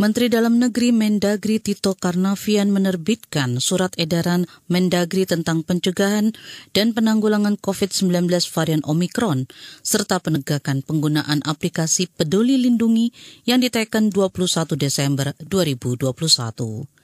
Menteri Dalam Negeri Mendagri Tito Karnavian menerbitkan surat edaran Mendagri tentang pencegahan dan penanggulangan COVID-19 varian Omikron, serta penegakan penggunaan aplikasi Peduli Lindungi yang diteken 21 Desember 2021.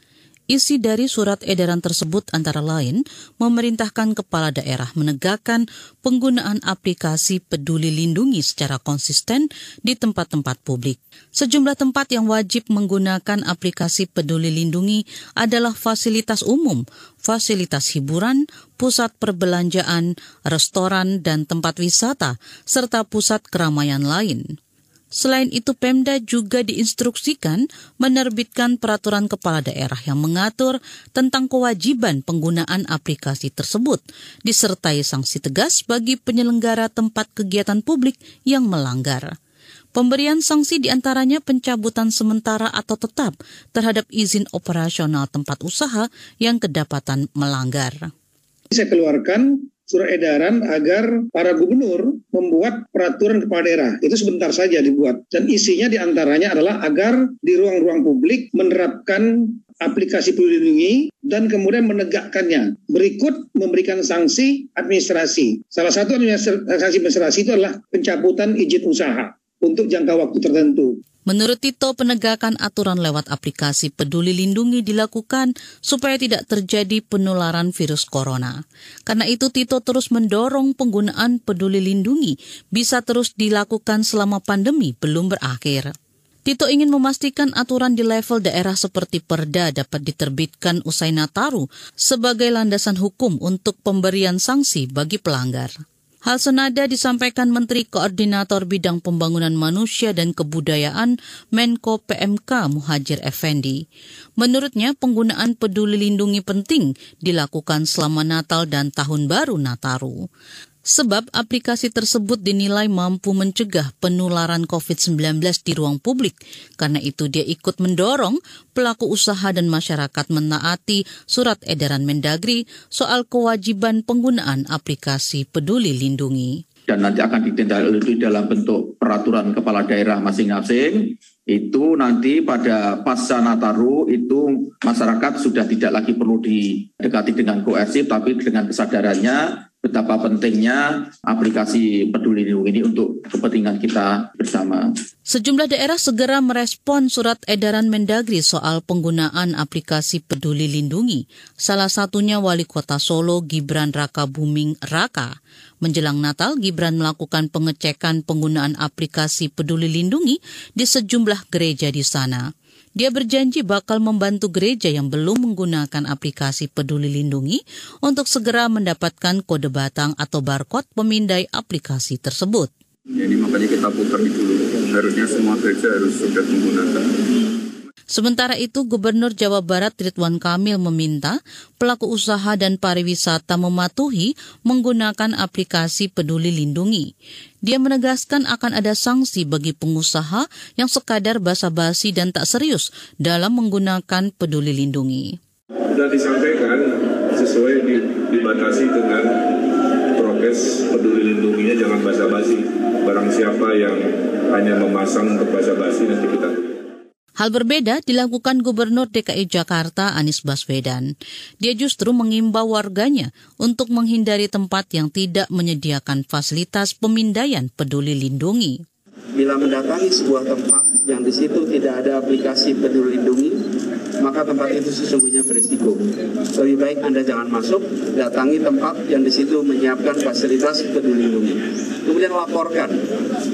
Isi dari surat edaran tersebut antara lain memerintahkan kepala daerah menegakkan penggunaan aplikasi peduli lindungi secara konsisten di tempat-tempat publik. Sejumlah tempat yang wajib menggunakan aplikasi peduli lindungi adalah fasilitas umum, fasilitas hiburan, pusat perbelanjaan, restoran, dan tempat wisata, serta pusat keramaian lain. Selain itu, Pemda juga diinstruksikan menerbitkan peraturan kepala daerah yang mengatur tentang kewajiban penggunaan aplikasi tersebut, disertai sanksi tegas bagi penyelenggara tempat kegiatan publik yang melanggar. Pemberian sanksi di antaranya pencabutan sementara atau tetap terhadap izin operasional tempat usaha yang kedapatan melanggar. Saya keluarkan surat edaran agar para gubernur membuat peraturan kepala daerah. Itu sebentar saja dibuat. Dan isinya di antaranya adalah agar di ruang-ruang publik menerapkan aplikasi peduli lindungi dan kemudian menegakkannya. Berikut memberikan sanksi administrasi. Salah satu sanksi administrasi itu adalah pencabutan izin usaha untuk jangka waktu tertentu. Menurut Tito, penegakan aturan lewat aplikasi Peduli Lindungi dilakukan supaya tidak terjadi penularan virus corona. Karena itu, Tito terus mendorong penggunaan Peduli Lindungi bisa terus dilakukan selama pandemi belum berakhir. Tito ingin memastikan aturan di level daerah seperti Perda dapat diterbitkan usai Nataru sebagai landasan hukum untuk pemberian sanksi bagi pelanggar. Hal senada disampaikan Menteri Koordinator Bidang Pembangunan Manusia dan Kebudayaan Menko PMK Muhajir Effendi. Menurutnya penggunaan peduli lindungi penting dilakukan selama Natal dan Tahun Baru Nataru sebab aplikasi tersebut dinilai mampu mencegah penularan COVID-19 di ruang publik. Karena itu dia ikut mendorong pelaku usaha dan masyarakat menaati surat edaran Mendagri soal kewajiban penggunaan aplikasi peduli lindungi. Dan nanti akan ditindaklanjuti dalam bentuk peraturan kepala daerah masing-masing itu nanti pada pasca Nataru itu masyarakat sudah tidak lagi perlu didekati dengan koersif tapi dengan kesadarannya betapa pentingnya aplikasi peduli lindungi ini untuk kepentingan kita bersama. Sejumlah daerah segera merespon surat edaran Mendagri soal penggunaan aplikasi peduli lindungi. Salah satunya Wali Kota Solo Gibran Raka Buming Raka. Menjelang Natal, Gibran melakukan pengecekan penggunaan aplikasi peduli lindungi di sejumlah gereja di sana. Dia berjanji bakal membantu gereja yang belum menggunakan aplikasi Peduli Lindungi untuk segera mendapatkan kode batang atau barcode pemindai aplikasi tersebut. Jadi makanya kita putar dulu. Harusnya semua gereja harus sudah menggunakan. Sementara itu, Gubernur Jawa Barat Ridwan Kamil meminta pelaku usaha dan pariwisata mematuhi menggunakan aplikasi Peduli Lindungi. Dia menegaskan akan ada sanksi bagi pengusaha yang sekadar basa-basi dan tak serius dalam menggunakan Peduli Lindungi. Sudah disampaikan sesuai di, dibatasi dengan prokes peduli lindunginya jangan basa-basi. Barang siapa yang hanya memasang untuk basa-basi nanti kita Hal berbeda dilakukan Gubernur DKI Jakarta Anies Baswedan. Dia justru mengimbau warganya untuk menghindari tempat yang tidak menyediakan fasilitas pemindaian peduli lindungi. Bila mendatangi sebuah tempat yang di situ tidak ada aplikasi peduli lindungi, maka tempat itu sesungguhnya berisiko. Lebih baik Anda jangan masuk, datangi tempat yang di situ menyiapkan fasilitas peduli lindungi. Kemudian laporkan.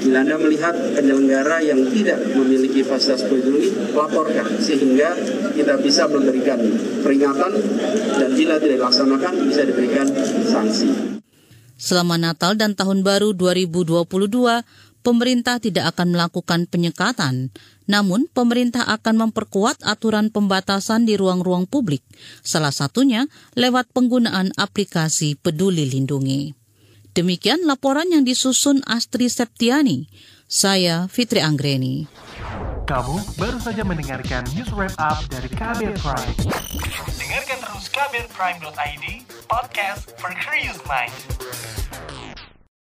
Bila Anda melihat penyelenggara yang tidak memiliki fasilitas peduli lindungi, laporkan sehingga kita bisa memberikan peringatan dan bila tidak dilaksanakan bisa diberikan sanksi. Selama Natal dan Tahun Baru 2022, pemerintah tidak akan melakukan penyekatan. Namun, pemerintah akan memperkuat aturan pembatasan di ruang-ruang publik, salah satunya lewat penggunaan aplikasi Peduli Lindungi. Demikian laporan yang disusun Astri Septiani. Saya Fitri Anggreni. Kamu baru saja mendengarkan news wrap up dari Kabel Prime. Dengarkan terus kabelprime.id, podcast for curious mind.